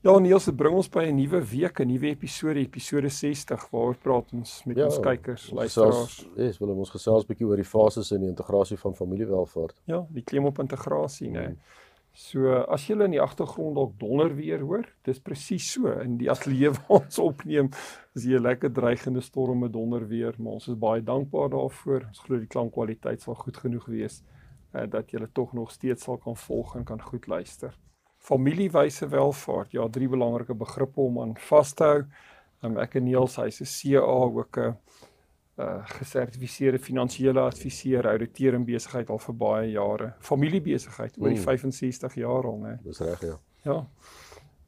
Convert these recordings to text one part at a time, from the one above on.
Ja, Niels, dit bring ons by 'n nuwe week, 'n nuwe episode, episode 60 waaroor praat ons met ja, ons kykers, luisteraars. Ja, yes, wil ons gesels 'n bietjie oor die fases in die integrasie van familiewelvaart. Ja, die klem op integrasie, né. Nee. So as jy in die agtergrond dalk donder weer hoor, dis presies so in die ateljee waar ons opneem, is hier 'n lekker dreigende storm met donder weer, maar ons is baie dankbaar daarvoor. Ons glo die klankkwaliteit sal goed genoeg wees uh, dat jy tog nog steeds sal kan volg en kan goed luister familiewyse welvaart. Ja, drie belangrike begrippe om aan vas te hou. Um, ek en Niels, hy's 'n CA ook 'n uh, gesertifiseerde finansiële adviseur, ouditeur in besigheid al vir baie jare. Familiebesigheid oor die 65 mm. jaar al, né? Dis reg, ja. Ja.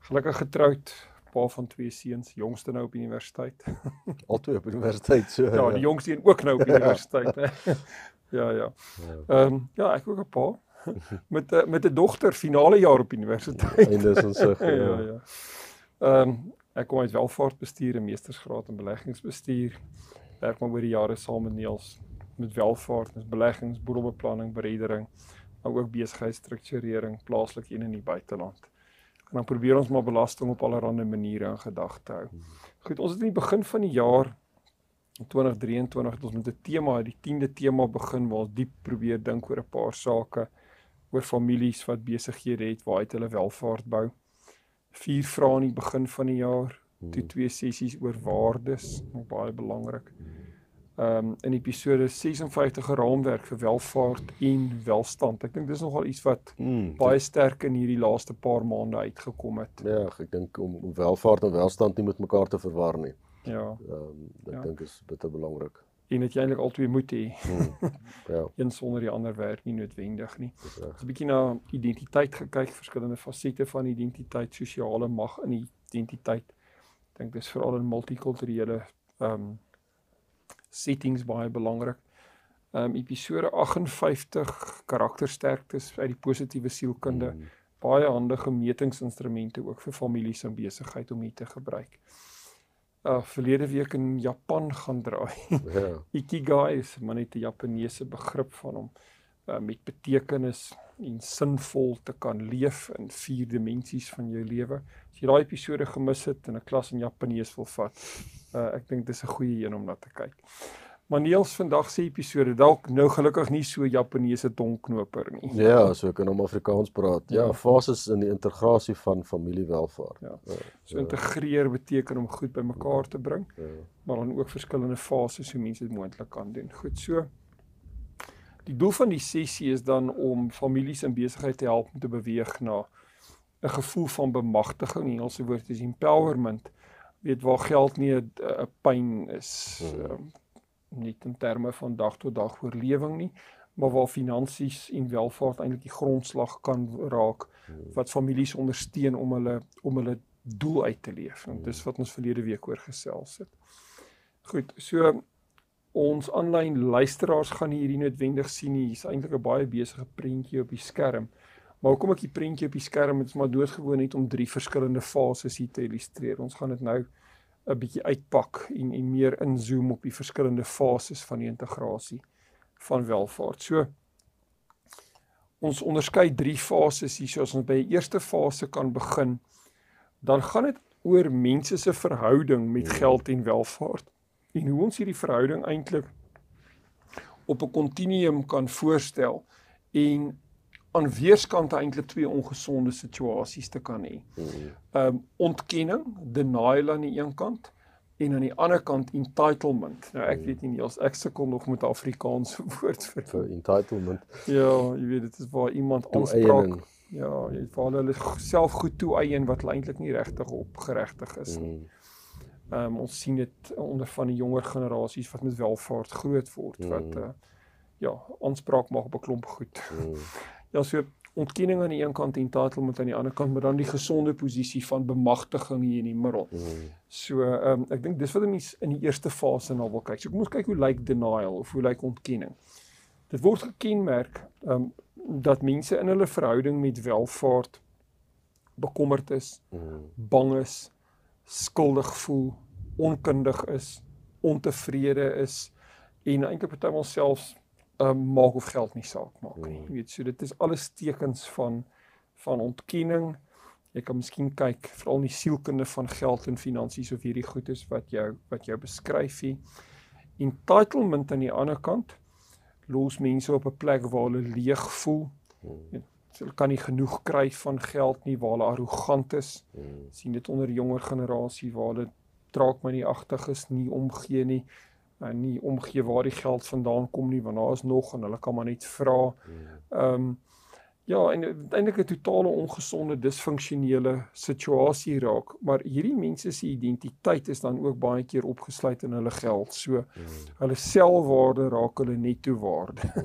Gelukkig getroud, pa van twee seuns, jongste nou op universiteit. Albei op universiteit, so. Ja, die jongste een ook nou op universiteit, né? ja, ja. Ja, ehm um, ja, ek ook 'n pa met a, met 'n dogter finale jaar op universiteit. En dis ons sê. ja, ja. ja. Ehm um, ek kom uit welvaartbestuur en meestersgraad in beleggingsbestuur. Werk maar oor die jare saam met Niels met welvaart, met beleggings, boedelbeplanning, beredering, maar ook besigheidsstrukturering, plaaslik en in die buiteland. En dan probeer ons maar belasting op allerlei maniere in gedagte hou. Goed, ons het in die begin van die jaar 2023 het ons met 'n tema, die 10de tema begin waar ons diep probeer dink oor 'n paar sake oor families wat besighede het waar uit hulle welvaart bou. Vier vrae aan die begin van die jaar, toe hmm. twee sessies oor waardes, nog baie belangrik. Ehm um, in episode 56 geraamwerk vir welvaart en welstand. Ek dink dis nogal iets wat mm, baie sterk in hierdie laaste paar maande uitgekom het. Ja, ek dink om, om welvaart en welstand nie met mekaar te verwar nie. Ja. Ehm um, ek ja. dink is baie belangrik en dit jy eintlik albei moet hê. Hmm. Ja. Een sonder die ander werk nie noodwendig nie. Ons het 'n bietjie na identiteit gekyk, verskillende fasette van identiteit, sosiale mag in identiteit. Ek dink dis veral in multikulturele ehm um, settings baie belangrik. Ehm um, episode 58 karaktersterktes uit die positiewe sielkunde. Hmm. Baie handige metingsinstrumente ook vir families en besigheid om hier te gebruik uh verlede week in Japan gaan draai. Ja. Ikigai is maar net 'n Japaneese begrip van hom uh met betekenis en sinvol te kan leef in vier dimensies van jou lewe. As jy daai episode gemis het en 'n klas in Japanees wil vat, uh ek dink dis 'n goeie een om na te kyk. Maar Niels vandag se episode dalk nou gelukkig nie so Japaneese tongknoper nie. Ja, so kan hom Afrikaans praat. Ja, ja, fases in die integrasie van familiewelvaart. Ja. ja. So integreer beteken om goed bymekaar te bring. Ja. Maar dan ook verskillende fases hoe mense dit moontlik kan doen. Goed, so die doel van die sessie is dan om families in besigheid te help om te beweeg na 'n gevoel van bemagtiging. Die Engelse woord is empowerment. Weet waar geld nie 'n pyn is. Ja. Um, net in terme van dag tot dag oorlewing nie, maar waar finansies en welvaart eintlik die grondslag kan raak wat families ondersteun om hulle om hulle doel uit te leef. En dis wat ons verlede week oor gesels het. Goed, so ons aanlyn luisteraars gaan hierdie noodwendig sien nie. Hier's eintlik 'n baie besige prentjie op die skerm. Maar hoekom ek die prentjie op die skerm het, is maar doodgewoon net om drie verskillende fases hier te illustreer. Ons gaan dit nou 'n bietjie uitpak en en meer inzoom op die verskillende fases van die integrasie van welvaart. So ons onderskei drie fases hier. So as ons by die eerste fase kan begin, dan gaan dit oor mense se verhouding met hmm. geld en welvaart. En hoe ons hierdie verhouding eintlik op 'n kontinuum kan voorstel en aan weerskante eintlik twee ongesonde situasies te kan hê. Mm-hmm. Ehm um, ontkenning, denial aan die een kant en aan die ander kant entitlement. Nou ek mm. weet nie as ek sukkel nog met Afrikaans woord vir vir entitlement. Ja, jy weet dit is waar iemand aanspraak. Ja, jy val hulle self goed toe eien wat eintlik nie regtig opgeregtig is nie. Mm. Ehm um, ons sien dit onder van die jonger generasies wat met welvaart groot word wat uh, ja, aanspraak maak op 'n klomp goed. Ja, so ontkenning aan die een kant en entitlement aan die ander kant, maar dan die gesonde posisie van bemagtiging hier in die middel. Mm. So ehm um, ek dink dis wat 'n mens in die eerste fase na wil kyk. So kom ons kyk hoe lyk denial of hoe lyk ontkenning. Dit word gekenmerk ehm um, dat mense in hulle verhouding met welvaart bekommerd is, mm. bang is, skuldig voel, onkundig is, ontevrede is en eintlik partymal selfs um, maak of geld nie saak maak nie. Mm. Jy weet, so dit is alles tekens van van ontkenning. Jy kan miskien kyk veral in die sielkunde van geld en finansies of hierdie goed is wat jou wat jou beskryf hier. Entitlement aan die ander kant los mense op 'n plek waar hulle leeg voel. Mm. Hulle kan nie genoeg kry van geld nie, waar hulle arrogant is. Mm. sien dit onder jonger generasie waar hulle draak my nie agtig is nie omgee nie en nie omgee waar die geld vandaan kom nie want daar is nog en hulle kan maar net vra. Ehm um, ja, en eintlik 'n totale ongesonde disfunksionele situasie raak, maar hierdie mense se identiteit is dan ook baie keer opgesluit in hulle geld. So hulle selfwaarde raak hulle netto waarde.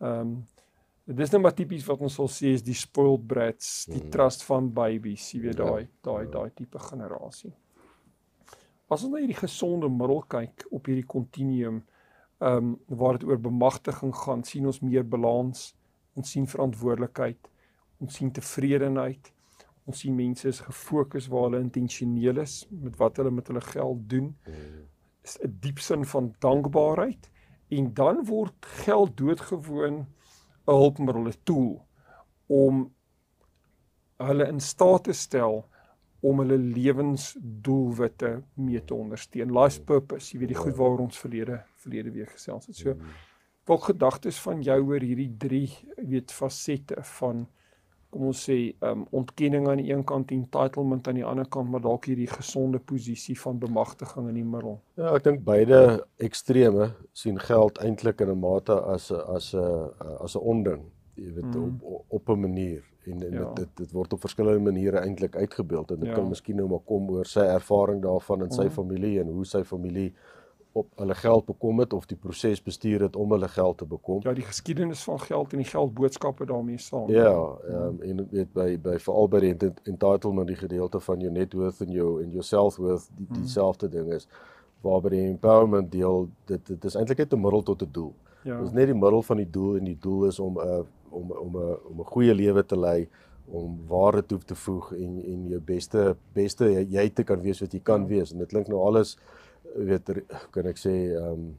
Ehm um, dis net maar tipies wat ons sal sê is die spoiled brats, die trust van babies, jy weet daai daai daai tipe generasie. As ons na hierdie gesonde middel kyk op hierdie kontinuum, ehm um, waar dit oor bemagtiging gaan, sien ons meer balans, ons sien verantwoordelikheid, ons sien tevredenheid. Ons sien mense is gefokus waar hulle intentioneel is met wat hulle met hulle geld doen. Is 'n diep sin van dankbaarheid en dan word geld doodgewoon 'n hulpmiddel, 'n tool om hulle in staat te stel om hulle lewensdoelwitte mee te ondersteun. Life purpose, jy weet die goed waaroor ons verlede verlede week gesels het. So wat gedagtes van jou oor hierdie drie weet fasette van kom ons sê um ontkenning aan die een kant en entitlement aan die ander kant, maar dalk hierdie gesonde posisie van bemagtiging in die middel. Ja, ek dink beide extreme sien geld eintlik in 'n mate as 'n as 'n as 'n onding, jy weet mm. op op 'n manier en, en ja. dit, dit dit word op verskillende maniere eintlik uitgebeeld en dit ja. kan miskien nou maar kom oor sy ervaring daarvan in sy mm. familie en hoe sy familie op hulle geld bekom het of die proses bestuur het om hulle geld te bekom. Ja, die geskiedenis van geld en die geldboodskappe daarmee saam. Ja, um, en weet by by veral by die entitlement die gedeelte van jou net worth en jou en your self worth die mm. dieselfde ding is waar by die empowerment deel dit dit is eintlik net 'n middel tot 'n doel. Ja. Dit is net die middel van die doel en die doel is om 'n uh, om om 'n om 'n goeie lewe te lei om waarde toe te voeg en en jou beste beste jy te kan wees wat jy kan ja. wees. En dit klink nou alles weet kan ek sê ehm um,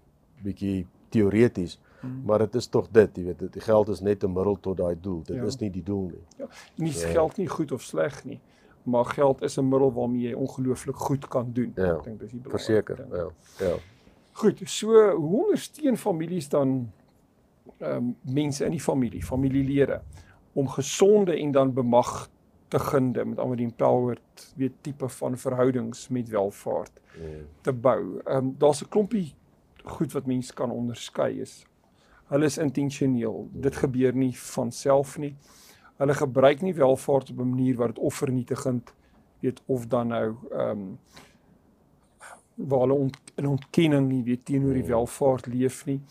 bietjie teoreties hmm. maar dit is tog dit jy weet die geld is net 'n middel tot daai doel. Dit ja. is nie die doel nie. Ja nie so, geld nie goed of sleg nie maar geld is 'n middel waarmee jy ongelooflik goed kan doen. Ja, ek dink dis die verseker ja ja. Goed so hoe ondersteun families dan um, mense in die familie, familielede om gesonde en dan bemagtigende met almal die empowered weet tipe van verhoudings met welvaart mm. te bou. Ehm um, daar's 'n klompie goed wat mense kan onderskei is. Hulle is intentioneel. Mm. Dit gebeur nie van self nie. Hulle gebruik nie welvaart op 'n manier wat dit ofvernietigend weet of dan nou ehm um, waar hulle ont, in ontkenning nie weet teenoor die mm. welvaart leef nie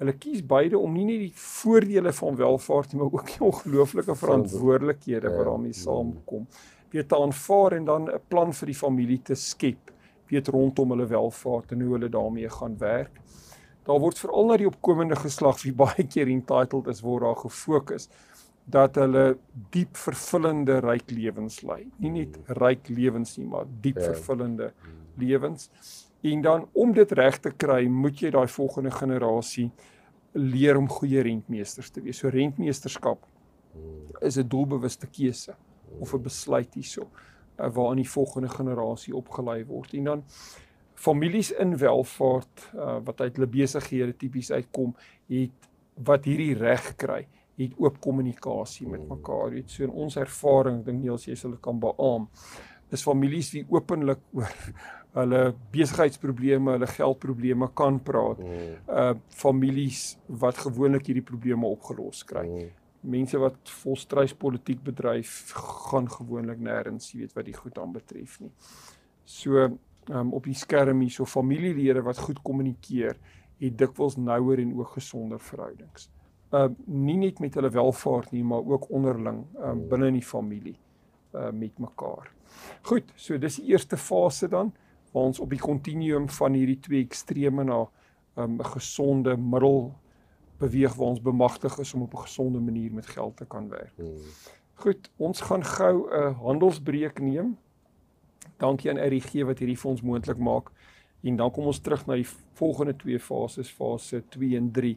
hulle kies beide om nie net die voordele van welvaart maar ook die ongelooflike verantwoordelikhede wat ja. daarmee saamkom weet te aanvaar en dan 'n plan vir die familie te skep weet rondom hulle welvaart en hoe hulle daarmee gaan werk daar word veral na die opkomende geslag wie baie keer entitled is word daar gefokus dat hulle diep vervullende ryk lewens lei nie net mm. ryk lewens nie maar diep ja. vervullende lewens En dan om dit reg te kry, moet jy daai volgende generasie leer om goeie rentmeesters te wees. So rentmeesterskap is 'n doelbewuste keuse of 'n besluit hierso uh, waaraan die volgende generasie opgelei word. En dan families in welvaart uh, wat uit hulle besighede tipies uitkom, het wat hierdie reg kry, het oop kommunikasie met mekaar. Weet so in ons ervaring, dink Niels jy sal dit kan beamoen, is families wie openlik oor hulle besigheidsprobleme, hulle geldprobleme kan praat. Mm. Uh families wat gewoonlik hierdie probleme opgelos kry. Mm. Mense wat volstruis politiek bedryf gaan gewoonlik nêrens, jy weet wat die goed aanbetref nie. So um op die skerm hier so familielede wat goed kommunikeer, het dikwels nouer en ook gesonder verhoudings. uh nie net met hulle welvaart nie, maar ook onderling um uh, binne in die familie uh met mekaar. Goed, so dis die eerste fase dan waar ons op die kontinuum van hierdie twee extreme na um 'n gesonde middel beweeg waar ons bemagtig is om op 'n gesonde manier met geld te kan werk. Hmm. Goed, ons gaan gou 'n handelsbreek neem. Dankie aan RGG wat hierdie vir ons moontlik maak. En dan kom ons terug na die volgende twee fases, fase 2 en 3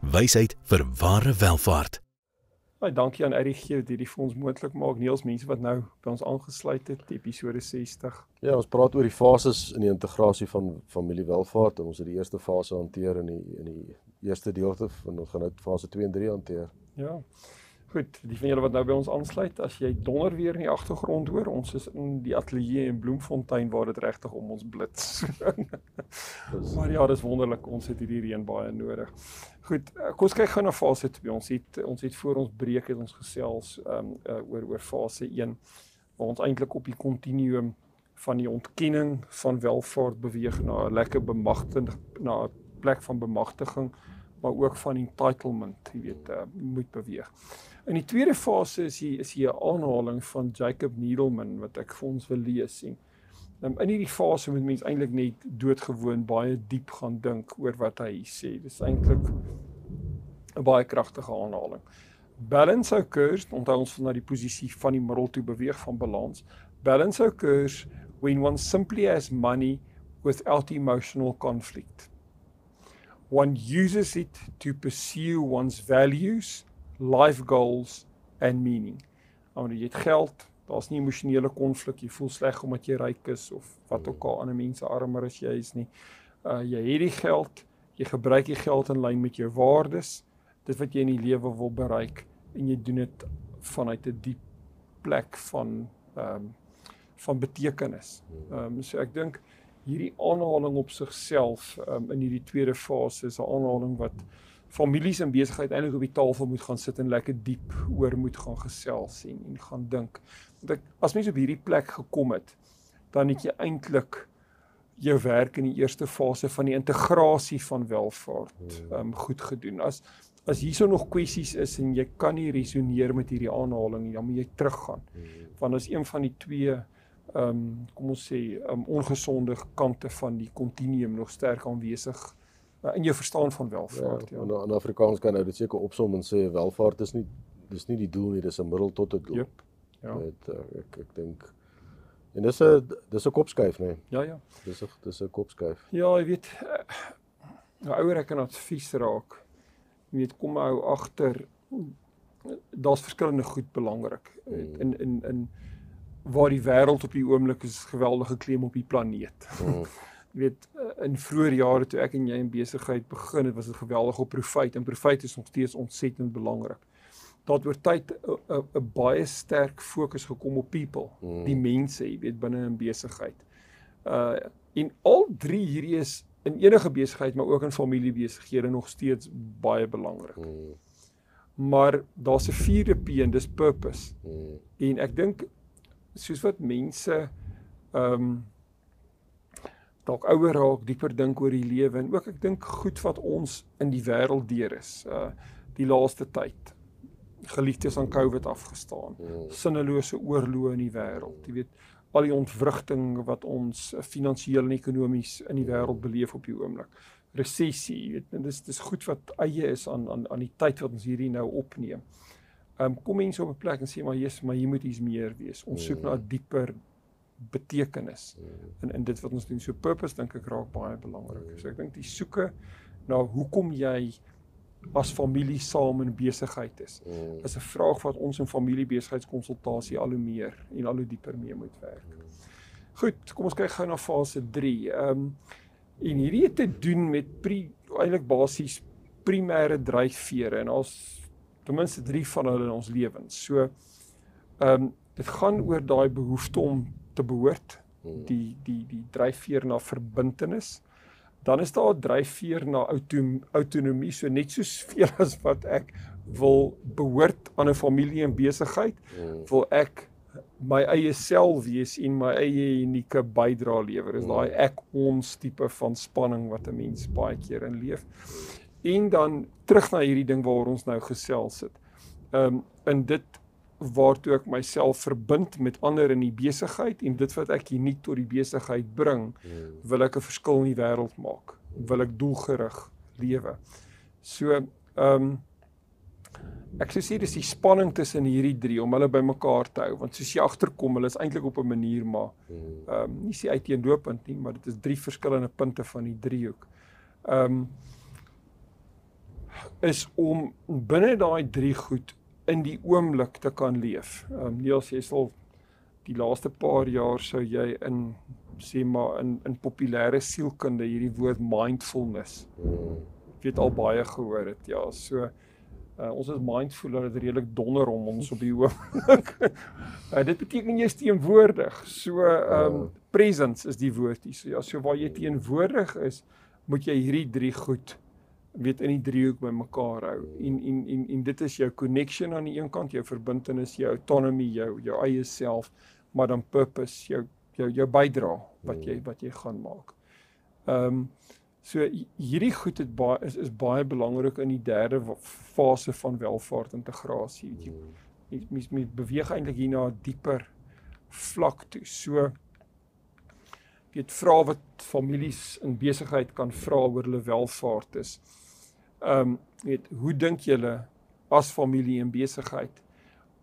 Wysheid vir ware welvaart. Baie dankie aan RGG wat hierdie vir ons moontlik maak. Niels mense wat nou by ons aangesluit het, episode 60. Ja, ons praat oor die fases in die integrasie van familiewelvaart en ons het die eerste fase hanteer in die in die eerste deelte van ons gaan nou fase 2 en 3 hanteer. Ja. Goed, die van julle wat nou by ons aansluit, as jy donder weer in die agtergrond hoor, ons is in die ateljee in Bloemfontein waar dit regtig om ons blits. maar ja, dis wonderlik, ons het hierdie reën baie nodig. Goed, eh, kom ons kyk gou na fase 2. Ons het ons het voor ons breek het ons gesels um uh, oor oor fase 1 waar ons eintlik op die kontinuum van die ontkenning van welvaart beweeg na 'n lekker bemagtiging na 'n plek van bemagtiging maar ook van entitlement, jy weet, uh, moet beweeg. In die tweede fase is hier is hier 'n aanhaling van Jacob Needleman wat ek vir ons wil lees sien. Nou in hierdie fase moet mens eintlik net doodgewoon baie diep gaan dink oor wat hy sê. Dis eintlik 'n baie kragtige aanhaling. Balance occurs, onthou ons van na die posisie van die middel toe beweeg van balans. Balance occurs when one simply has money without emotional conflict. One uses it to pursue one's values life goals and meaning. Wanneer jy het geld, daar's nie emosionele konflik, jy voel sleg omdat jy ryk is of wat ook al ander mense armer as jy is nie. Uh jy het die geld, jy gebruik die geld in lyn met jou waardes, dit wat jy in die lewe wil bereik en jy doen dit vanuit 'n diep plek van ehm um, van betekenis. Ehm um, so ek dink hierdie aanhaling op sigself um, in hierdie tweede fase is 'n aanhaling wat families en besigheid eintlik op die tafel moet gaan sit en lekker diep oor moet gaan gesels en en gaan dink. Want ek as mens op hierdie plek gekom het, dan het jy eintlik jou werk in die eerste fase van die integrasie van welvaart um goed gedoen. As as hierso nog kwessies is en jy kan nie resoneer met hierdie aanhaling nie, dan moet jy teruggaan. Want as een van die twee um kom ons sê um ongesonde kante van die kontinuum nog sterk aanwesig uh, in jou verstaan van welvaart. Ja, ja. In Afrikaans kan nou dit seker opsom en sê welvaart is nie dis nie die doel nie, dis 'n middel tot 'n doel. Yep. Ja. Met uh, ek ek dink en dis 'n dis 'n kopskuif, nee. Ja, ja. Dis 'n dis 'n kopskuif. Ja, jy weet nou ouer ek kan advies raak. Jy weet kom ou agter daar's verskillende goed belangrik hmm. in in in waar die wêreld op die oomblik is geweldige klem op die planeet. Hmm. weet eh, in vroeë jare toe ek en jy in besigheid begin het, was dit geweldig op profit en profit is nog steeds ontsettend belangrik. Daar het oor tyd 'n baie sterk fokus gekom op people, mm. die mense, jy weet binne 'n besigheid. Uh en al drie hierdie is in enige besigheid, maar ook in familiebesighede nog steeds baie belangrik. Mm. Maar daar's 'n vierde P en dis purpose. Mm. En ek dink soos wat mense ehm um, dalk ouer raak, dieper dink oor die lewe en ook ek dink goed wat ons in die wêreld deur is. Uh die laaste tyd. Geliefdes aan COVID afgestaan. Hmm. Sinnelose oorloë in die wêreld. Jy weet al die ontwrigting wat ons finansiëel en ekonomies in die wêreld beleef op die oomblik. Resessie, jy weet, en dis dis goed wat eie is aan aan aan die tyd wat ons hierdie nou opneem. Um, kom mense op 'n plek en sê maar Jesus, maar hier moet iets meer wees. Ons soek na 'n dieper betekenis in in dit wat ons doen. So purpose dink ek raak baie belangrik. So ek dink die soeke na hoekom jy as familie saam in besigheid is, is 'n vraag wat ons in familiebesigheidskonsultasie al hoe meer en al hoe dieper mee moet werk. Goed, kom ons kyk gou na fase 3. Ehm um, en hierdie het te doen met eintlik basies primêre dryfvere en ons ten minste 3 van hulle in ons lewens. So ehm um, dit gaan oor daai behoefte om te behoort, hmm. die die die dryfveer na verbintenis. Dan is daar 'n dryfveer na autonomie, so net soos veel as wat ek wil behoort aan 'n familie en besigheid, hmm. wil ek my eie self wees en my eie unieke bydrae lewer. Dis daai hmm. ek ons tipe van spanning wat 'n mens baie keer in leef. En dan terug na hierdie ding waaroor ons nou gesels het. Ehm um, in dit waartoe ek myself verbind met ander in die besigheid en dit wat ek uniek tot die besigheid bring, hmm. wil ek 'n verskil in die wêreld maak. Wil ek doelgerig lewe. So ehm um, Ek sê dis die spanning tussen hierdie drie om hulle bymekaar te hou want soos jy agterkom hulle is eintlik op 'n manier maar hmm. ehm um, nie sê uiteenlopend nie maar dit is drie verskillende punte van die driehoek. Ehm um, is om binne daai drie goed in die oomblik te kan leef. Ehm um, Niels jy sal die laaste paar jaar sou jy in sê maar in in populêre sielkunde hierdie woord mindfulness. Jy het al baie gehoor het ja, so Uh, ons is mindful dat dit redelik donder om ons op die oomblik. uh, dit beteken jy is teenwoordig. So ehm um, presence is die woord hier. So ja, so waar jy teenwoordig is, moet jy hierdie drie goed weet in die driehoek bymekaar hou. En en en en dit is jou connection aan die een kant, jou verbintenis, jou autonomy, jou jou eie self, maar dan purpose, jou jou jou bydrae wat jy wat jy gaan maak. Ehm um, So hierdie goed het baie is is baie belangrik in die derde fase van welvaart integrasie. Jy hmm. mens mens beweeg eintlik hier na 'n dieper vlak toe. So weet vra wat families in besigheid kan vra oor hulle welvaart is. Ehm um, weet hoe dink julle as familie en besigheid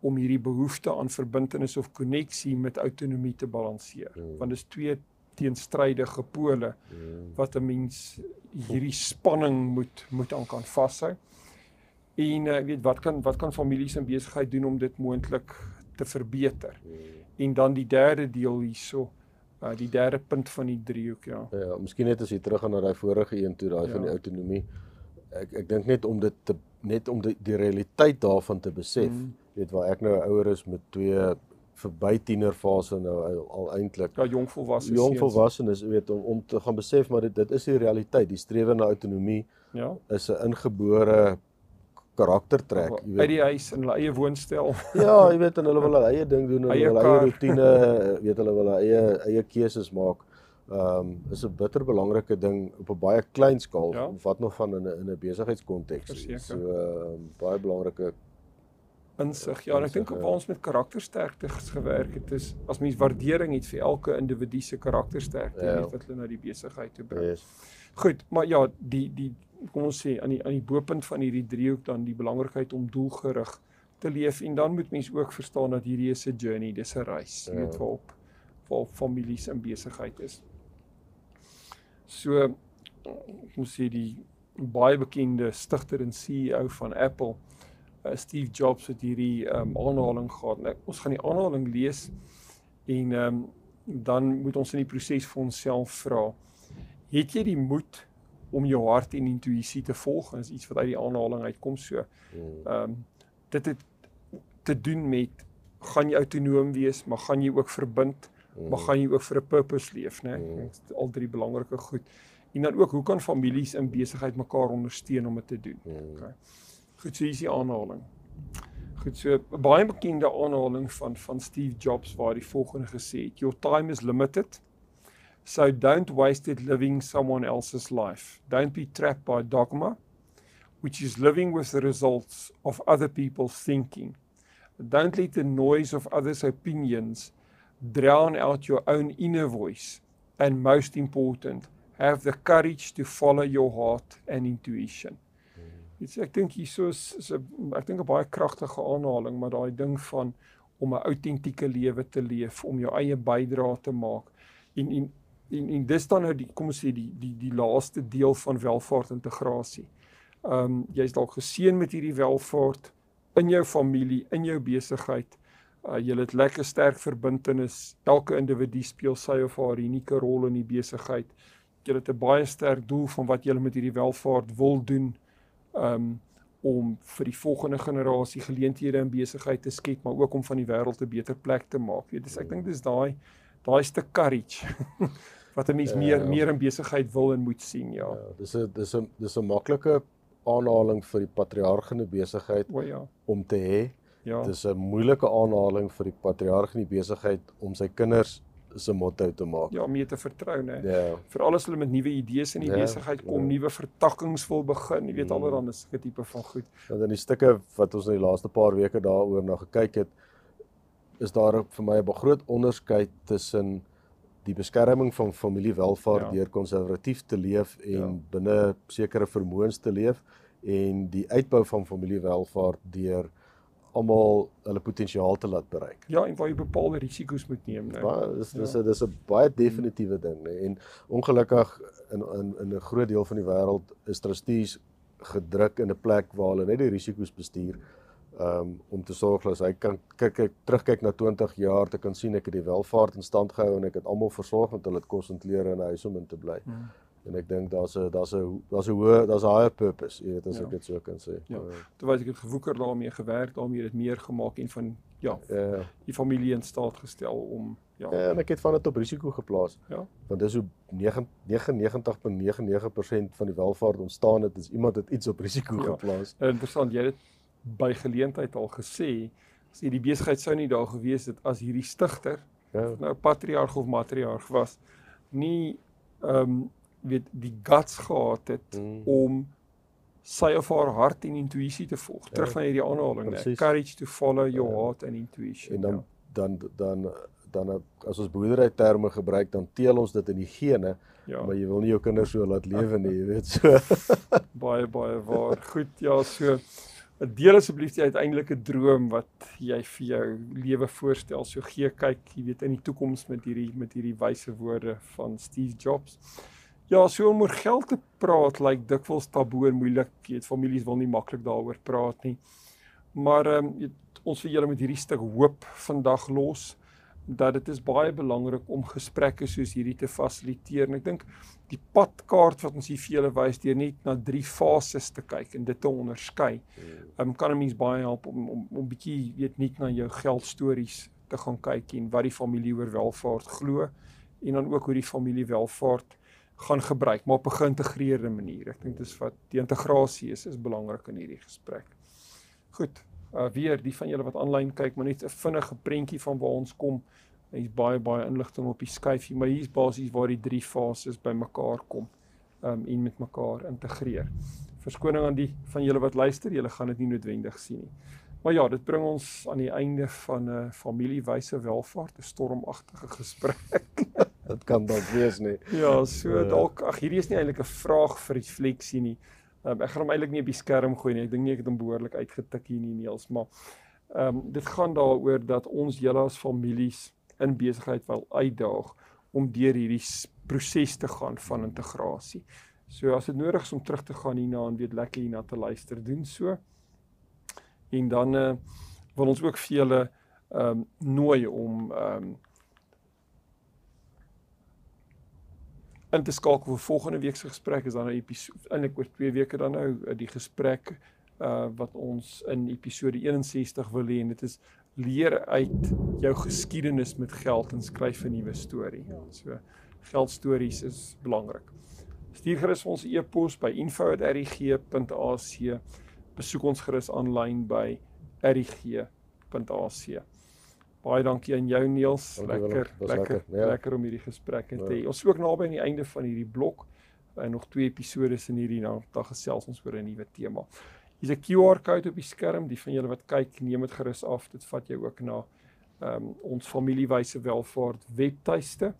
om hierdie behoefte aan verbintenis of koneksie met autonomie te balanseer? Hmm. Want dis twee teenstrydige pole hmm. wat 'n mens hierdie spanning moet moet aan kan vashou. En ek uh, weet wat kan wat kan families en besigheid doen om dit moontlik te verbeter. Hmm. En dan die derde deel hierso uh die derde punt van die driehoek ja. Ja, miskien net as jy terug gaan na daai vorige een toe daai ja. van die autonomie. Ek ek dink net om dit te net om die, die realiteit daarvan te besef. Hmm. Weet waar ek nou ouer is met twee verby tienerfase nou al eintlik. Ja, jong volwassenes. Jong volwassenes, jy weet om om te gaan besef maar dit dit is die realiteit. Die strewe na autonomie ja. is 'n ingebore karaktertrek, jy weet. Uit die huis in hulle eie woonstel. ja, jy weet en hulle wil hulle eie ding doen en hulle eie rotine, weet hulle wil hulle eie eie keuses maak. Ehm um, is 'n bitter belangrike ding op 'n baie klein skaal ja. wat nog van in 'n in 'n besigheidskonteks. So ehm um, baie belangrike insig. Ja, en ek dink op waar ons met karaktersterktes gewerk het is as mens waardering het vir elke individu se karaktersterkte ja. wat hulle na die besigheid toe bring. Yes. Goed, maar ja, die die kom ons sê aan die aan die bopunt van hierdie driehoek dan die belangrikheid om doelgerig te leef en dan moet mens ook verstaan dat hierdie is 'n journey, dis 'n reis, jy ja. weet waarop waar families en besigheid is. So ons sê die baie bekende stigter en CEO van Apple uh, Steve Jobs het hierdie um, aanhaling gehad. Nou, ons gaan die aanhaling lees en um, dan moet ons in die proses vir onsself vra: Het jy die moed om jou hart en intuïsie te volg? Dit is iets wat uit die aanhaling uitkom so. Hmm. Ehm um, dit het te doen met gaan jy autonoom wees, maar gaan jy ook verbind, maar hmm. gaan jy ook vir 'n purpose leef, né? Nee? Al drie belangrike goed. En dan ook hoe kan families in besigheid mekaar ondersteun om dit te doen? Okay. Goed, so hier is die aanhaling. Goed, so 'n baie bekende aanhaling van van Steve Jobs waar hy volgende gesê het: "Your time is limited. So don't waste it living someone else's life. Don't be trapped by dogma, which is living with the results of other people's thinking. Don't let the noise of others' opinions drown out your own inner voice. And most important, have the courage to follow your heart and intuition." Iets ek dink hieso is, is 'n ek dink 'n baie kragtige aanhaling, maar daai ding van om 'n autentieke lewe te leef, om jou eie bydrae te maak en en en, en dis dan nou die kom ons sê die die die laaste deel van welvaart integrasie. Ehm um, jy's dalk geseën met hierdie welvaart in jou familie, in jou besigheid. Uh, jy het lekker sterk verbintenis. Elke individu speel sy of haar unieke rol in die besigheid. Jy het 'n baie sterk doel van wat jy met hierdie welvaart wil doen um om vir die volgende generasie geleenthede in besigheid te skep, maar ook om van die wêreld 'n beter plek te maak. Weet jy, ek dink dis daai daai stuk courage wat 'n mens ja, meer meer in besigheid wil en moet sien, ja. ja dis 'n dis 'n dis 'n maklike aanhaling vir die patriarg in die besigheid o ja om te hê. Ja. Dis 'n moeilike aanhaling vir die patriarg in die besigheid om sy kinders se motto te maak. Ja, om mee te vertrou, né? Ja. Veral as hulle met nuwe idees in die ja, besigheid kom, ja. nuwe vertakkings wil begin, jy weet mm. alreeds dan is 'n tipe van goed. Want in die stukke wat ons in die laaste paar weke daaroor na gekyk het, is daar vir my 'n groot onderskeid tussen die beskerming van familiewelvaart ja. deur konservatief te leef en ja. binne sekere vermoëns te leef en die uitbou van familiewelvaart deur almal hulle potensiaal te laat bereik. Ja, en waar jy bepaalde risiko's moet neem, né? Ja, dis dis ja. dis 'n baie definitiewe ding, né? En ongelukkig in in in 'n groot deel van die wêreld is trustees gedruk in 'n plek waar hulle net die risiko's bestuur um, om te sorg dat hy kan kyk ek terugkyk na 20 jaar te kan sien ek het die welvaart in stand gehou en ek het almal versorg want hulle het kos en klere en 'n huis om in te bly. Hmm en ek dink daar's 'n daar's 'n daar's 'n hoë daar's 'n higher purpose, jy weet as ja. ek dit so kan sê. Ja. Terwyl ek het gewoeker daarmee gewerk, daarmee dit meer gemaak en van ja, ja, die familie in staat gestel om ja. Ja, en ek het van dit op risiko geplaas. Ja. Want dis hoe 99.99% van die welvaart ontstaan het is iemand het iets op risiko ja. geplaas. Interessant, jy het by geleentheid al gesê as jy die besigheid sou nie daar gewees het as hierdie stigter ja. nou patriarg of matriarg was nie ehm um, weet die guts gehad het mm. om sy of haar hart en intuïsie te volg. Terug ja, na hierdie aanhaling, né? Courage to follow your ja. heart and intuition. En dan ja. dan dan dan as ons boerdery terme gebruik, dan teel ons dit in die gene, ja. maar jy wil nie jou kinders so laat lewe nie, jy weet so. baie baie waar. Goed, ja, so deel asseblief die uiteindelike droom wat jy vir jou lewe voorstel. So gee kyk, jy weet in die toekoms met hierdie met hierdie wyse woorde van Steve Jobs. Ja, so om oor geld te praat lyk like, dikwels taboe en moeilik. Jy weet families wil nie maklik daaroor praat nie. Maar ehm um, ons vir julle met hierdie stuk hoop vandag los dat dit is baie belangrik om gesprekke soos hierdie te fasiliteer. En ek dink die padkaart wat ons hier vir julle wys deur net na drie fases te kyk en dit te onderskei. Ehm um, kan 'n mens baie help om om om bietjie weet net na jou geldstories te gaan kyk en wat die familie oor welvaart glo en dan ook hoe die familie welvaart gaan gebruik, maar op 'n geïntegreerde manier. Ek dink dis wat die integrasie is, is belangrik in hierdie gesprek. Goed. Uh weer die van julle wat aanlyn kyk, maar net 'n vinnige prentjie van waar ons kom. Hier's baie baie inligting op die skyfie, maar hier's basies waar die drie fases bymekaar kom um en met mekaar integreer. Verskoning aan die van julle wat luister, julle gaan dit nie noodwendig sien nie. Maar ja, dit bring ons aan die einde van 'n uh, familiewyse welvaart, 'n stormagtige gesprek. dit kan dalk wees nie. Ja, so uh, dalk ag hierdie is nie eintlik 'n vraag vir refleksie nie. Um, ek gaan hom eintlik nie op die skerm gooi nie. Ek dink nie ek het hom behoorlik uitgetik hier nie Niels, maar ehm um, dit gaan daaroor dat ons julle as families in besigheid wil uitdaag om deur hierdie proses te gaan van integrasie. So as dit nodig is om terug te gaan hierna en weet lekker hierna te luister, doen so. En dan uh, wil ons ook vir julle ehm um, nooi om ehm um, in te skakel vir volgende week se gesprek is dan 'n episode eintlik oor 2 weke dan nou eh, die gesprek uh wat ons in episode 61 wil hê en dit is leer uit jou geskiedenis met geld en skryf 'n nuwe storie. So geldstories is belangrik. Stuur gerus ons e-pos by info@rg.ac. Besoek ons gerus aanlyn by rg.ac. Baie dankie aan jou Niels. Lekker, lekker, lekker, ja. lekker om hierdie gesprek te ja. hê. Ja. Ons is ook naby aan die einde van hierdie blok. En nog twee episode in hierdie nou, dan gesels ons oor 'n nuwe tema. Hier's 'n QR-kode op die skerm. Die van julle wat kyk, neem dit gerus af. Dit vat jou ook na ehm um, ons familiewyse welvaart webtuiste.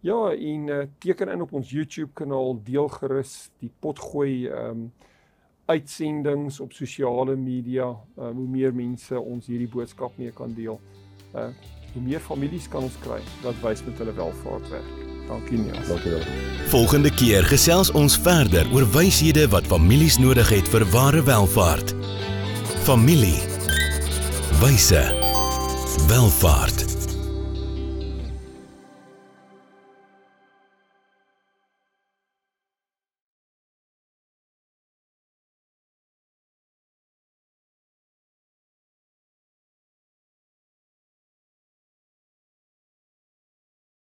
Ja, en uh, teken in op ons YouTube kanaal, deel gerus die potgooi ehm um, uitsendings op sosiale media. Uh, hoe meer mense ons hierdie boodskap mee kan deel uh, hoe meer families kan ons kry wat wys met hulle welvaart werk. Dankie Niels. Dankie wel. Volgende keer gesels ons verder oor wyshede wat families nodig het vir ware welvaart. Familie. Wyse. Welvaart.